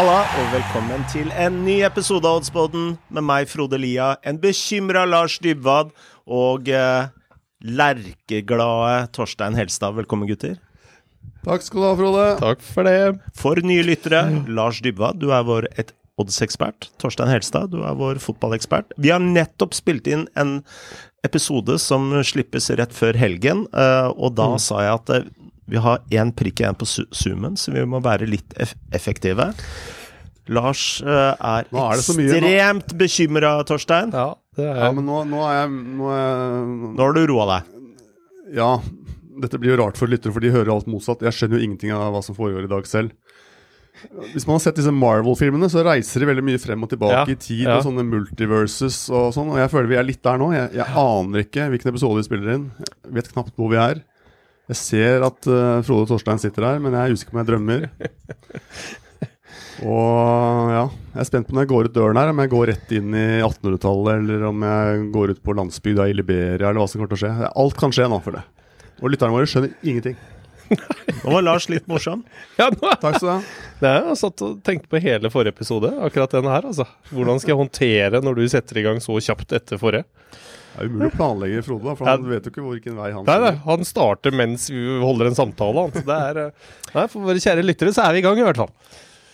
Halla, og velkommen til en ny episode av Oddsboden med meg, Frode Lia, en bekymra Lars Dybwad og eh, lerkeglade Torstein Helstad. Velkommen, gutter. Takk skal du ha, Frode. Takk for det. For nye lyttere, Lars Dybwad, du er vår et oddsekspert. Torstein Helstad, du er vår fotballekspert. Vi har nettopp spilt inn en episode som slippes rett før helgen, eh, og da sa jeg at eh, vi har én prikk igjen på zoomen, så vi må være litt effektive. Lars eh, er, er ekstremt bekymra, Torstein. Ja, det er Ja, men nå, nå er jeg nå er jeg, Nå har du roa deg. Ja, dette blir jo rart for lyttere, for de hører alt motsatt. Jeg skjønner jo ingenting av hva som foregår i dag selv. Hvis man har sett disse Marvel-filmene, så reiser de veldig mye frem og tilbake Ja, i tid, ja. og sånne multiverses og sånn, og jeg føler vi er litt der nå. Jeg, jeg aner ikke hvilken episode vi spiller inn. Jeg vet knapt hvor vi er. Jeg ser at uh, Frode og Torstein sitter her, men jeg er usikker på om jeg drømmer. Og ja, jeg er spent på når jeg går ut døren her, om jeg går rett inn i 1800-tallet, eller om jeg går ut på landsbygda i Liberia, eller hva som kommer til å skje. Alt kan skje nå, føler jeg. Og lytterne våre skjønner ingenting. Nå var Lars litt morsom. Ja, nå, Takk skal du ha. det er jeg satt og tenkte på hele forrige episode, akkurat denne her, altså. Hvordan skal jeg håndtere når du setter i gang så kjapt etter forrige? Det er umulig å planlegge Frode, da, for han vet jo ikke hvilken vei han Nei, nei, han starter mens vi holder en samtale, han. Det er eh, Nei, for våre kjære lyttere så er vi i gang, i hvert fall.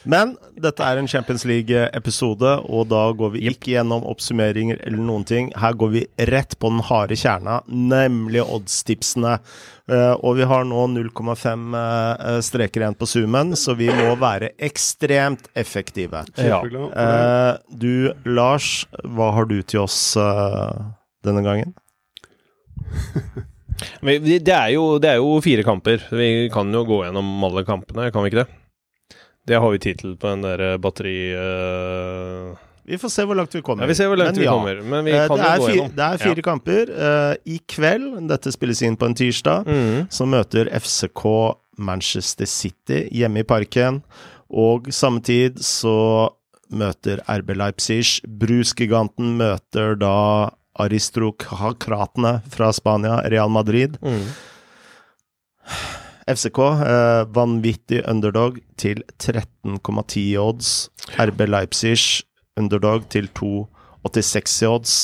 Men dette er en Champions League-episode, og da går vi ikke gjennom oppsummeringer eller noen ting. Her går vi rett på den harde kjerna, nemlig oddstipsene. Eh, og vi har nå 0,5 eh, streker igjen på zoomen, så vi må være ekstremt effektive. Ja. Eh, du, Lars, hva har du til oss denne gangen? Det er, jo, det er jo fire kamper. Vi kan jo gå gjennom alle kampene, kan vi ikke det? Det har vi tid til på den der eh, batteri... Uh... Vi får se hvor langt vi kommer. Ja, vi ser hvor langt Men vi ja. kommer, men vi Eh, kan det, jo er gå fire, det er fire kamper. Uh, I kveld, dette spilles inn på en tirsdag, mm. så møter FCK Manchester City hjemme i parken. Og samme tid så møter RB Leipzig. Brusgiganten møter da aristokratene fra Spania, Real Madrid. Mm. FCK, eh, vanvittig underdog til 13,10 odds. RB Leipzig, underdog til 2,86 i odds.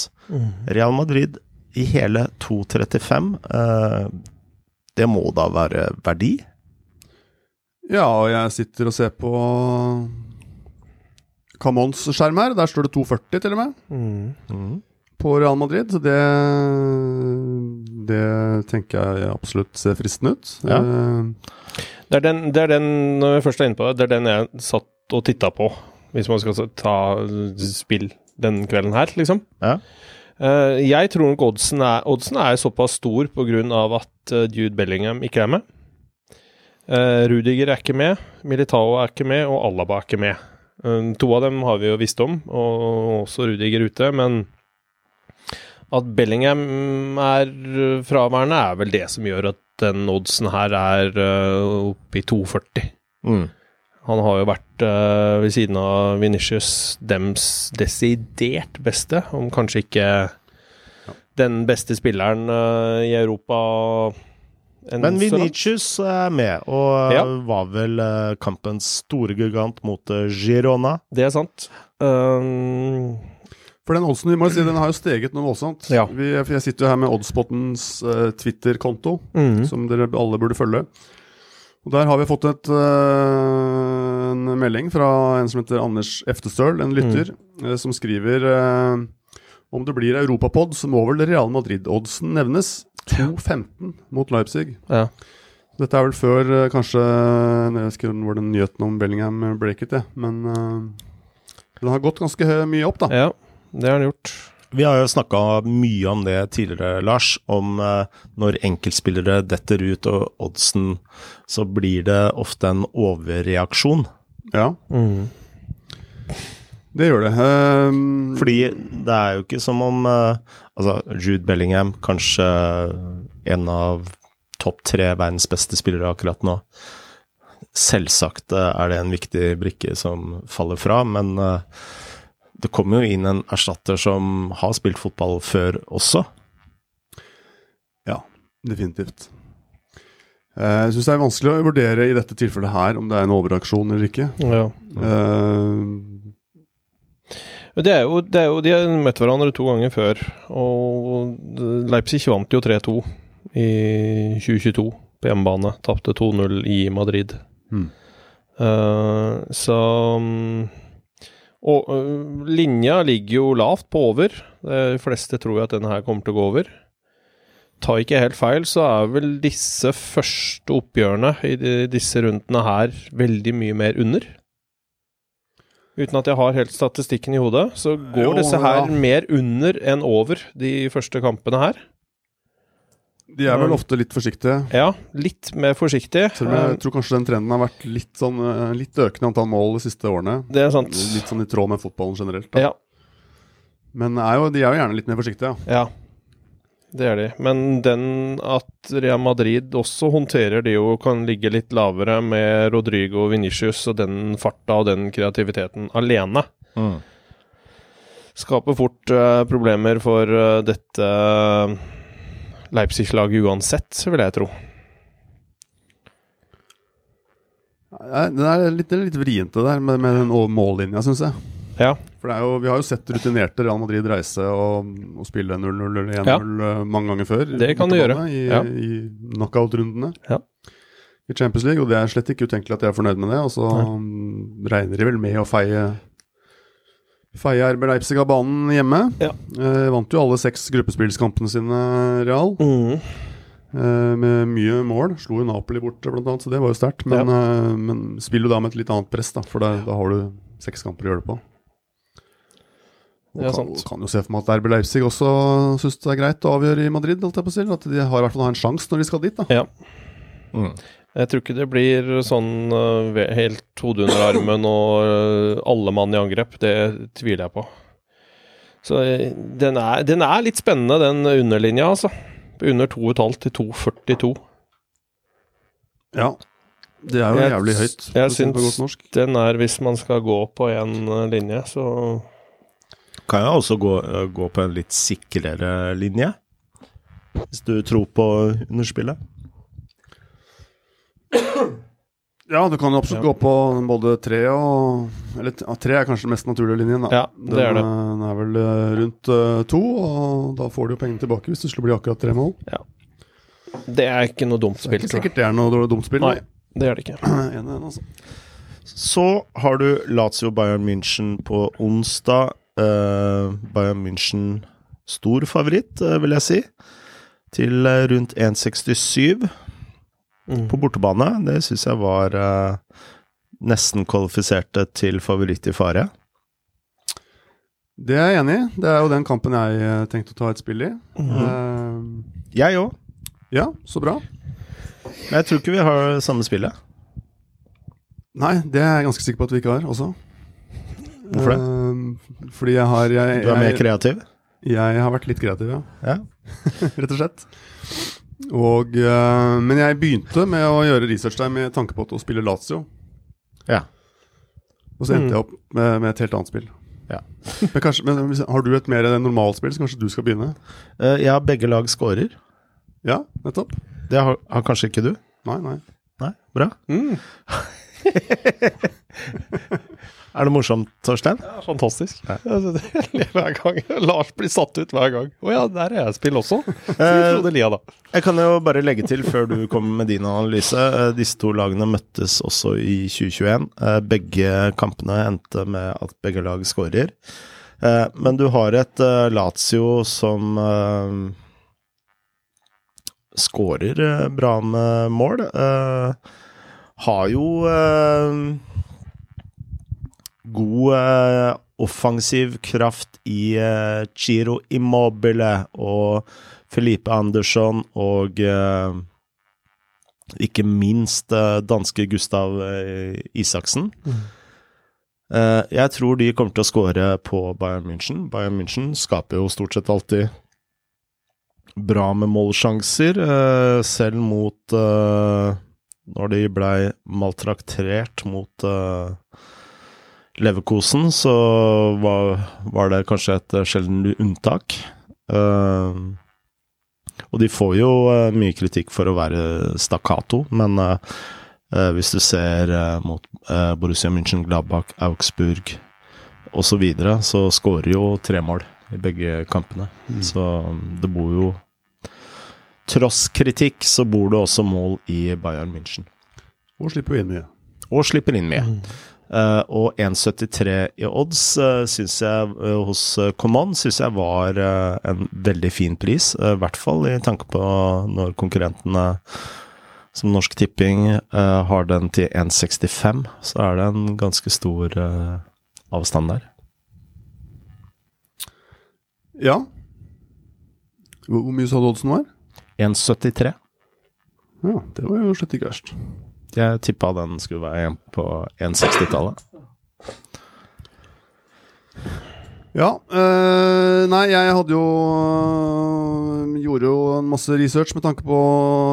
Real Madrid i hele 2,35. Eh, det må da være verdi? Ja, og jeg sitter og ser på Camons skjerm her. Der står det 2,40 til og med Mhm. På Real Madrid. Så det, det tenker jeg absolutt ser fristende ut. Ja. Eh, Det er den, det er den når jeg først er inne på det, det er den jeg satt og titta på, hvis man skal ta spill den kvelden her, liksom. Ja. Eh, jeg tror nok oddsen er, oddsen er såpass stor pga. at eh, Jude Bellingham ikke er med. Uh, Rudiger er ikke med, Militao er ikke med, og Alaba er ikke med. To av dem har vi jo visst om, og også Rudiger ute, men at Bellingham er eh, fraværende, er vel det som gjør at den oddsen her er uh, oppe i 2,40. Mm. Han har jo vært eh, ved siden av Vinicius dems desidert beste, om kanskje ikke den beste spilleren eh, i Europa Men. Vinicius er med, og Ja. var vel eh, kampens store gigant mot eh, Girona. Det er sant. Um, For den oddsen vi må si, den har jo steget noe voldsomt. Ja. Vi, jeg sitter jo her med Oddspottens uh, Twitter-konto, mm. som dere alle burde følge. Og Der har vi fått et, uh, en melding fra en som heter Anders Eftestøl, en lytter, eh, som skriver eh, om det blir europapod, så må vel Real Madrid-oddsen nevnes. 2,15 mot Leipzig. Ja. Dette er vel før eh, kanskje Jeg ikke hvor den nyheten om Bellingham breaket, det. Men eh, den har gått ganske mye opp, da. ja, det har han gjort. Vi har jo snakka mye om det tidligere, Lars. Om eh, når enkeltspillere detter ut og oddsen, så blir det ofte en overreaksjon. Ja, Mm. det gjør det. Um... Fordi det er jo ikke som om eh, Altså, Jude Bellingham, kanskje en av topp tre verdens beste spillere akkurat nå. Selvsagt eh, er det en viktig brikke som faller fra, men eh, det kommer jo inn en erstatter som har spilt fotball før også. Ja, definitivt. Eh, Jeg syns det er vanskelig å vurdere i dette tilfellet her om det er en overaksjon eller ikke. Ja. Uh, det er jo, det er jo, De har møtt hverandre to ganger før, og Leipzig vant jo 3-2 i 2022 på hjemmebane. Tapte 2-0 i Madrid. Mm. Uh, så mm, Og uh, linja ligger jo lavt på over. De fleste tror jo at denne her kommer til å gå over. Tar ikke helt feil, så er vel disse første oppgjørene i de- disse rundene her veldig mye mer under. Uten at jeg har helt statistikken i hodet, så går Jo, disse her ja. mer under enn over de første kampene her. De er vel ofte litt forsiktige. Ja, litt mer forsiktige. Selv om jeg tror kanskje den trenden har vært litt, sånn, eh, litt økende antall mål de siste årene. Det er sant. Litt sånn i tråd med fotballen generelt. Da. Ja, Men er jo, de er jo gjerne litt mer forsiktige. Ja. ja. Det er de. Men den at Real Madrid også håndterer det og kan ligge litt lavere med Rodrigo Venicius og den farta og den kreativiteten alene, Mm. skaper fort uh, problemer for uh, dette eh, Leipzig-laget uansett, vil jeg tro. Nei, Det er litt, det litt vrient det der med, med den mållinja, syns jeg. Ja. For det jo, Vi har jo sett rutinerte Real Madrid reise og, og spille 0-0 eller 1-0 Ja. eh, mange ganger før. Det kan du gjøre, I, ja. i knockout-rundene Ja. i Champions League. Og det er slett ikke utenkelig at de er fornøyd med det. Og så mm, regner de vel med å feie Feie RB Leipzig av banen hjemme. Ja. Eh, vant jo alle seks gruppespillskampene sine, Real. Mm. Eh, med mye mål. Slo jo Napoli borte, blant annet, så det var jo sterkt. Men, eh, men spiller jo da med et litt annet press, da, for da, da har du seks kamper å gjøre det på. Og kan, sant. kan jo se for meg at RB Leipzig også syns det er greit å avgjøre i Madrid. At de har i hvert fall en sjanse når de skal dit. da Ja. Mm. Jeg tror ikke det blir sånn øh, helt hode under armen og øh, alle mann i angrep. Det tviler jeg på. Så øh, den er, den er litt spennende, den underlinja, altså. Under 2,5 til 2,42. Ja. Det er jo Jeg- jævlig høyt. jeg syns- Den er hvis man skal gå på en øh, linje, så Kan jeg også gå, eh, gå på en litt sikrere linje? Hvis du tror på underspillet? Ja, du kan jo absolutt Ja. gå på både tre og Eller ja, tre er kanskje den mest naturlige linjen. da Ja, det er det. Den eh, er vel eh, rundt uh, to, og da får du jo pengene tilbake hvis det skulle bli akkurat tre mål. Det er ikke noe dumt Det er spill, ikke tror jeg. sikkert det er noe dumt spill. Nei, det er det ikke. En, en, altså. Så har du Lazio Bayern München på onsdag. Uh, Bayern München stor favoritt, uh, vil jeg si. Til rundt 1,67 Mm. på bortebane. Det syns jeg var eh, nesten kvalifiserte til favoritt i fare. Det er jeg enig i. Det er jo den kampen jeg eh, tenkte å ta et spill i. Mm. Uh, Jeg òg, ja, så bra. men jeg tror ikke vi har samme spillet. Nei, det er jeg ganske sikker på at vi ikke har også. Hvorfor det? Uh, fordi jeg har jeg, Du er mer jeg, kreativ? jeg har vært litt kreativ, ja. Ja. Rett og slett. Og, uh, men jeg begynte med å gjøre research der med tanke på å spille Lazio. Ja. Og så endte Mm. jeg opp med, med et helt annet spill. Ja. Men, kanskje, men hvis- har du et mer normalspill, så kanskje du skal begynne? Uh, ja, begge lag scorer. Ja, nettopp. Det har, har kanskje ikke du? Nei, nei. Nei, bra. Mm. Er det morsomt, Torstein? Ja, fantastisk. Ja. Hver gang. Lars blir satt ut hver gang. Å ja, der er jeg spill også. Eh, Lia. Jeg kan jo bare legge til, før du kommer med din analyse eh, Disse to lagene møttes også i 2021. Eh, Begge kampene endte med at begge lag skårer. Men du har et Lazio som skårer bra med mål. Har jo god eh, offensiv kraft i eh, Giro Immobile og Felipe Andersson og eh, ikke minst eh, danske Gustav Isaksen. Mm. jeg tror de kommer til å skåre på Bayern München. Bayern München skaper jo stort sett alltid bra med målsjanser, selv mot Når de blei maltraktert mot eh, Leverkosen, så var, var det kanskje et sjeldent sjelden unntak. Uh, Og de får jo uh, mye kritikk for å være stakkato, men uh, eh, hvis du ser eh, mot eh, Borussia München, Gladbach, Augsburg osv., så, videre, så skårer jo tre mål i begge kampene. Så mm, det bor jo Tross kritikk så bor det også mål i Bayern München. Og slipper inn mye. Og slipper inn mye. Eh, og 1,73 i odds uh, syns jeg eh, hos Common synes jeg var eh, en veldig fin pris. I hvert fall i tanke på når konkurrentene som Norsk Tipping har den til 1,65, så er det en ganske stor avstand der. Ja. Hvor mye sa du oddsen var? 1,73. Ja, det var jo slett ikke verst. Jeg tippa den skulle være igjen på 1,60-tallet. Ja. øh, nei, jeg hadde jo øh, Gjorde jo en masse research med tanke på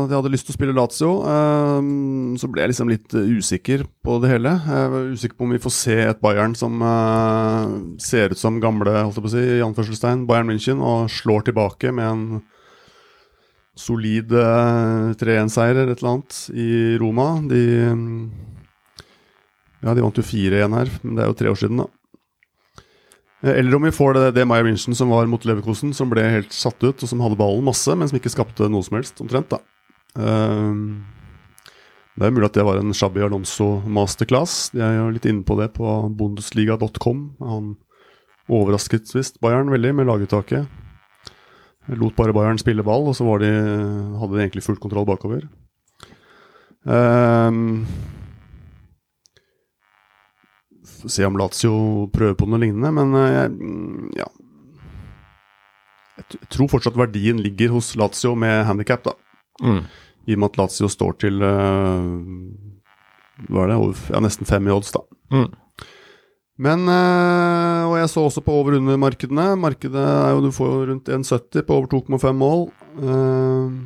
at jeg hadde lyst til å spille Lazio. Øh, så ble jeg liksom litt usikker på det hele. Jeg var usikker på om vi får se et Bayern som ser ut som gamle holdt jeg på å si, i anførselstegn, Bayern München, og slår tilbake med en solid øh, 3-1-seier eller et eller annet i Roma. De øh, Ja, de vant jo 4-1 her, men det er jo tre år siden, da. Eh, Eller om vi får det, det Maya München som var mot Leverkosen, som ble helt satt ut, og som hadde ballen masse, men som ikke skapte noe som helst, omtrent. da. Um, det er mulig at det var en Shabby Alonso masterclass. De er jo litt inne på det på bundesliga.com. Han overrasket visst Bayern veldig med laguttaket. Lot bare Bayern spille ball, og så var de, hadde de egentlig full kontroll bakover. Um, se om Lazio prøver på noe lignende, men eh, jeg, ja. Jeg tror fortsatt verdien ligger hos Lazio med handikap, da. Mm. I og med at Lazio står til eh, Hva er det? Over, ja, nesten fem i odds, da. Mm. Men eh, Og jeg så også på over-under-markedene. Markedet er jo Du får jo rundt 1,70 på over 2,5 mål. Eh,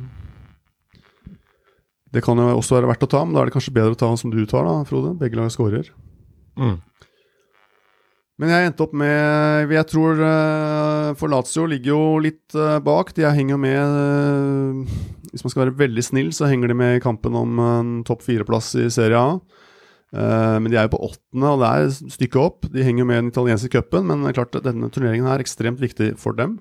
det kan jo også være verdt å ta, men da er det kanskje bedre å ta som du tar, da, Frode. Begge lag skårer. Mm. Men jeg endte opp med Jeg tror eh, For Lazio ligger jo litt bak. De henger med Hvis man skal være veldig snill, så henger de med i kampen om en topp fire-plass i Serie A. Eh, men de er jo på åttende, og det er stykket stykke opp. De henger med den italienske cupen, men det er klart at denne turneringen er ekstremt viktig for dem.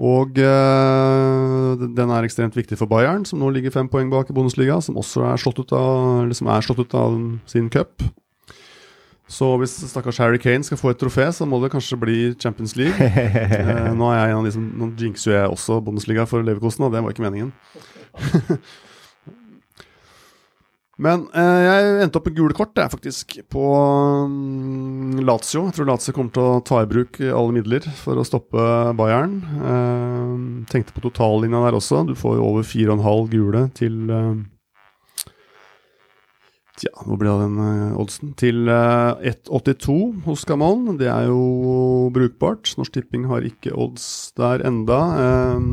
Og eh, den er ekstremt viktig for Bayern, som nå ligger fem poeng bak i Bundesliga, som også er slått ut av, er slått ut av sin cup. Så hvis stakkars Harry Kane skal få et trofé, så må det kanskje bli Champions League. Eh, nå er jeg en av de som Nå jinxer jeg også Bundesliga for Leverkosten, og det var ikke meningen. Men eh, jeg endte opp med gule kort, jeg, faktisk, på um, Lazio. Jeg tror Lazio kommer til å ta i bruk alle midler for å stoppe Bayern. Eh, tenkte på totallinja der også. Du får jo over 4,5 gule til eh, Tja, hvor ble det den eh, oddsen? Til eh, 1,82 hos Gamon. Det er jo brukbart. Norsk Tipping har ikke odds der enda. Eh,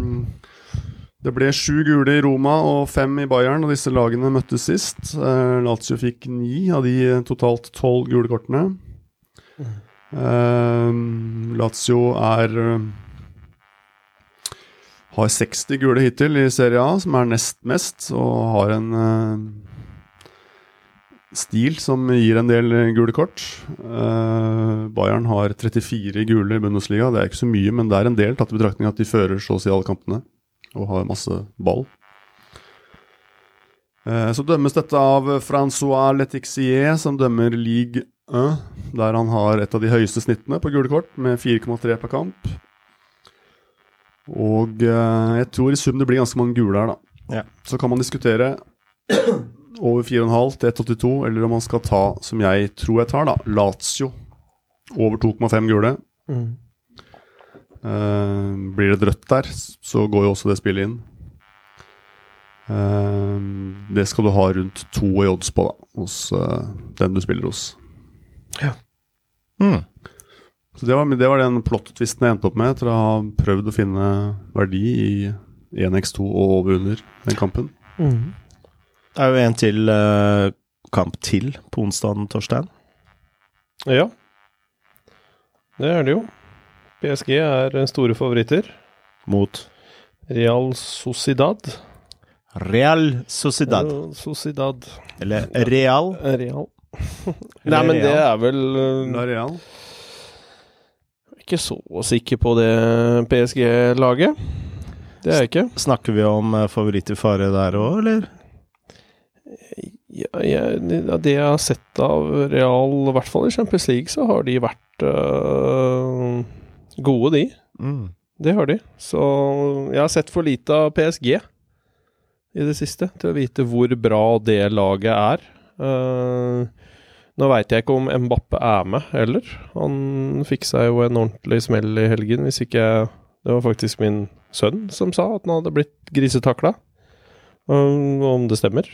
det ble sju gule i Roma og fem i Bayern, og disse lagene møttes sist. Eh, Lazio fikk ni av de totalt tolv gule kortene. Eh, Lazio er eh, har 60 gule hittil i Serie A, som er nest mest, og har en eh, stil som gir en del gule kort. Eh, Bayern har 34 gule i Bundesliga. Det er ikke så mye, men det er en del, tatt i betraktning at de fører så å si alle kampene og har masse ball. Eh, så dømmes dette av Francois Letixier, som dømmer League 1, der han har et av de høyeste snittene på gule kort, med 4,3 per kamp. Og eh, jeg tror i sum det blir ganske mange gule her, da. Ja. Så kan man diskutere over 4,5 til 1,82, eller om man skal ta, som jeg tror jeg tar, da, Lazio over 2,5 gule. Eh, blir det et rødt der, så går jo også det spillet inn. Eh, det skal du ha rundt to i odds på, da, hos eh, den du spiller hos. Mm. Så det var, det var den plot-tvisten jeg endte opp med, etter å ha prøvd å finne verdi i 1x2 og over under den kampen. Det er jo en til uh, kamp til på onsdagen, Torstein. Ja. Det er det jo. PSG er store favoritter. Mot Real Sociedad. Real Sociedad. Real Sociedad. Eller Real. Real. Nei, men det er vel eh, La Real. Ikke så sikker på det PSG-laget. Det er jeg ikke. Snakker vi om eh, favoritt i fare der òg, eller? Ja, jeg, det jeg har sett av Real, i hvert fall i Champions League, så har de vært øh, gode, de. Mm. Det har de. Så jeg har sett for lite av PSG i det siste til å vite hvor bra det laget er. Uh, nå veit jeg ikke om Mbappe er med heller. Han fikk seg jo en ordentlig smell i helgen, hvis ikke Det var faktisk min sønn som sa at han hadde blitt grisetakla. Um, om det stemmer.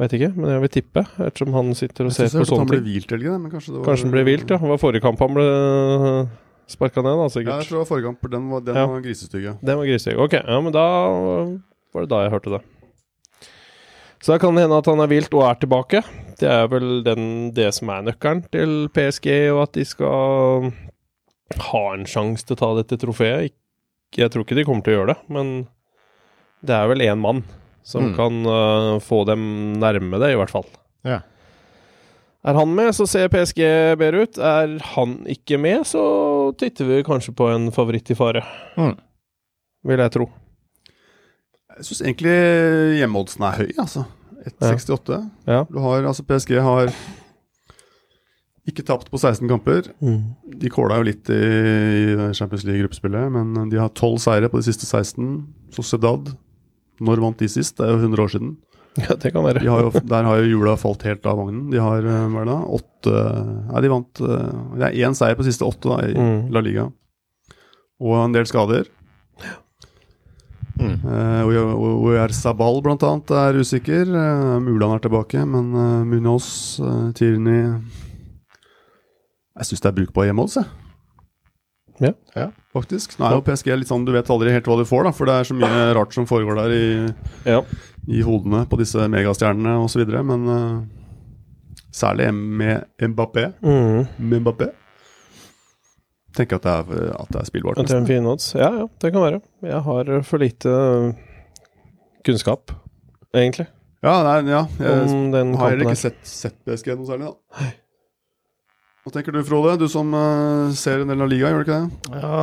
Veit ikke, men jeg vil tippe, ettersom han sitter og ser Jeg synes på jeg at han sånne ble ting. hvilt i helgen, men kanskje det var Kanskje han ble vilt, ja. Det var forrige kamp han ble sparka ned, da, sikkert. Ja, jeg tror det var forrige kamp. Den var, den Ja. var grisestygg. Den var grisig. Ok, ja, men da var det da jeg hørte det. Så da kan det hende at han er vilt og er tilbake. Det er vel den, det som er nøkkelen til PSG, og at de skal ha en sjanse til å ta dette trofeet. Jeg tror ikke de kommer til å gjøre det, men det er vel én mann som Mm. kan uh, få dem nærme det, i hvert fall. Ja. Er han med, så ser PSG bedre ut. Er han ikke med, så titter vi kanskje på en favoritt i fare. Mm. Vil jeg tro. Jeg syns egentlig hjemmeoddsen er høy, altså. 1,68. Ja. Du har, altså PSG har ikke tapt på 16 kamper. De kåla jo litt i, i Champions League-gruppespillet, men de har 12 seire på de siste 16. Sociedad Når vant de sist? Det er jo 100 år siden. Ja, det kan være. De har jo, der har jo hjula falt helt av vognen. De har eh, hva er det da? åtte Nei, de vant eh, Det er én seier på siste åtte da, i Mm. La Liga. Og en del skader. Mm. Uh, Oyar Sabal blant annet er usikker. Uh, mulig han er tilbake, men uh, Munoz, uh, Tierney Jeg syns det er brukbar hjemme hos, jeg. Ja. Ja. Faktisk. Nå er jo PSG litt sånn, du vet aldri helt hva du får, da, for det er så mye rart som foregår der i, Ja. I hodene på disse megastjernene osv., men uh, særlig med Mbappé. Mm. Med Mbappé. Tenker at det er, at det er spillbart. At det er en fin odds. Ja, ja, det kan være. Jeg har for lite kunnskap, egentlig, Ja, nei, ja. Jeg, har heller ikke sett, sett PSG noe særlig, da. Hva tenker du, Frode? Du som uh, ser en del av ligaen, gjør du ikke det? Ja,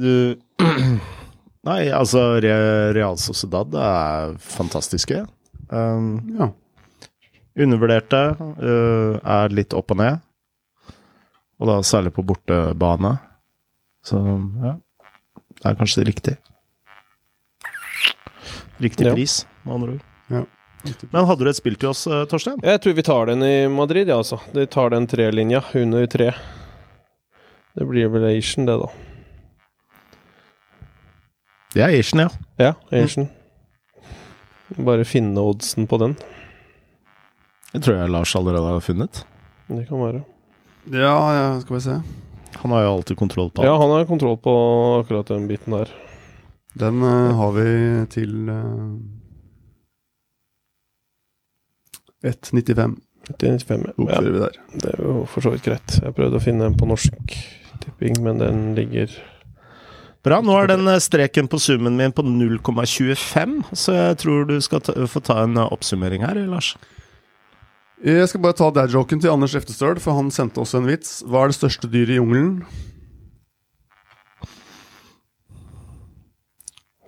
du Nei, altså Re- Real Sociedad er fantastiske. Um, Ja. undervurderte. uh, er litt opp og ned. Og da særlig på bortebane. Så ja. Det er kanskje riktig. Riktig Ja. pris, med andre ord. Ja. Men hadde du et spill til oss, eh, Torstein? Jeg tror vi tar den i Madrid, ja, altså. De tar den trelinja under tre. Det blir vel Asian, det, da. Det er Asian, ja. Ja, Asian. Bare finne oddsen på den. Det tror jeg Lars allerede har funnet. Det kan være. ja, ja, skal vi se. Han har jo alltid kontroll på Ja, han har kontroll på akkurat den biten der. Den uh, har vi til uh, 1,95 1,95, ja. der. Det er jo for så vidt greit. Jeg prøvde å finne en på norsk tipping, men den ligger Bra. Nå er den eh, streken på summen min på 0,25, så jeg tror du skal ta, få ta en eh, oppsummering her, Lars. Jeg skal bare ta dad-joken til Anders Eftestøl, for han sendte også en vits. Hva er det største dyret i jungelen?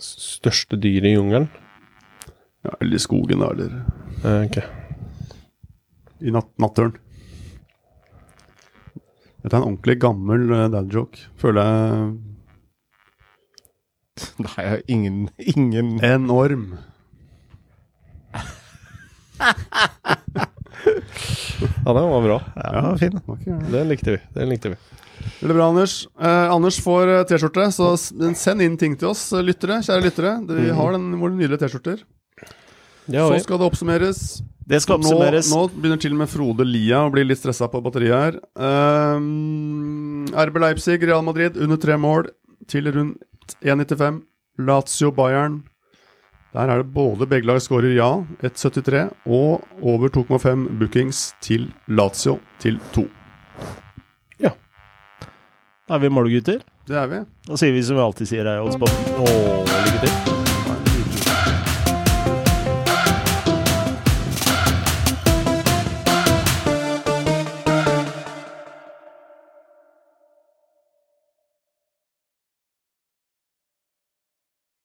største dyret i jungelen. Ja, eller i skogen, da, eller Eh, ok. i nat nattørn. Dette er en ordentlig gammel dad-joke, føler jeg. Nei, ingen, ingen Enorm. Ja, den var bra. Ja, fin. Den likte vi. Den likte vi. Veldig bra, Anders. Eh, Anders får eh, T-skjorte, så send inn ting til oss, eh, lyttere. Kjære lyttere. Vi har den, våre nydelige T-skjorter. Så skal det oppsummeres. Det skal Nå, oppsummeres. nå begynner til og med Frode Lia å bli litt stressa på batteriet her. Um, RB Leipzig, Real Madrid under tre mål til rundt 1,95. Lazio Bayern. Der er det både begge lag skårer ja, 1,73, og over 2,5 bookings til Lazio til 2. Er vi målgutter? Det er vi. Da sier vi som vi alltid sier her i Oddsbåten. Å, lykke til.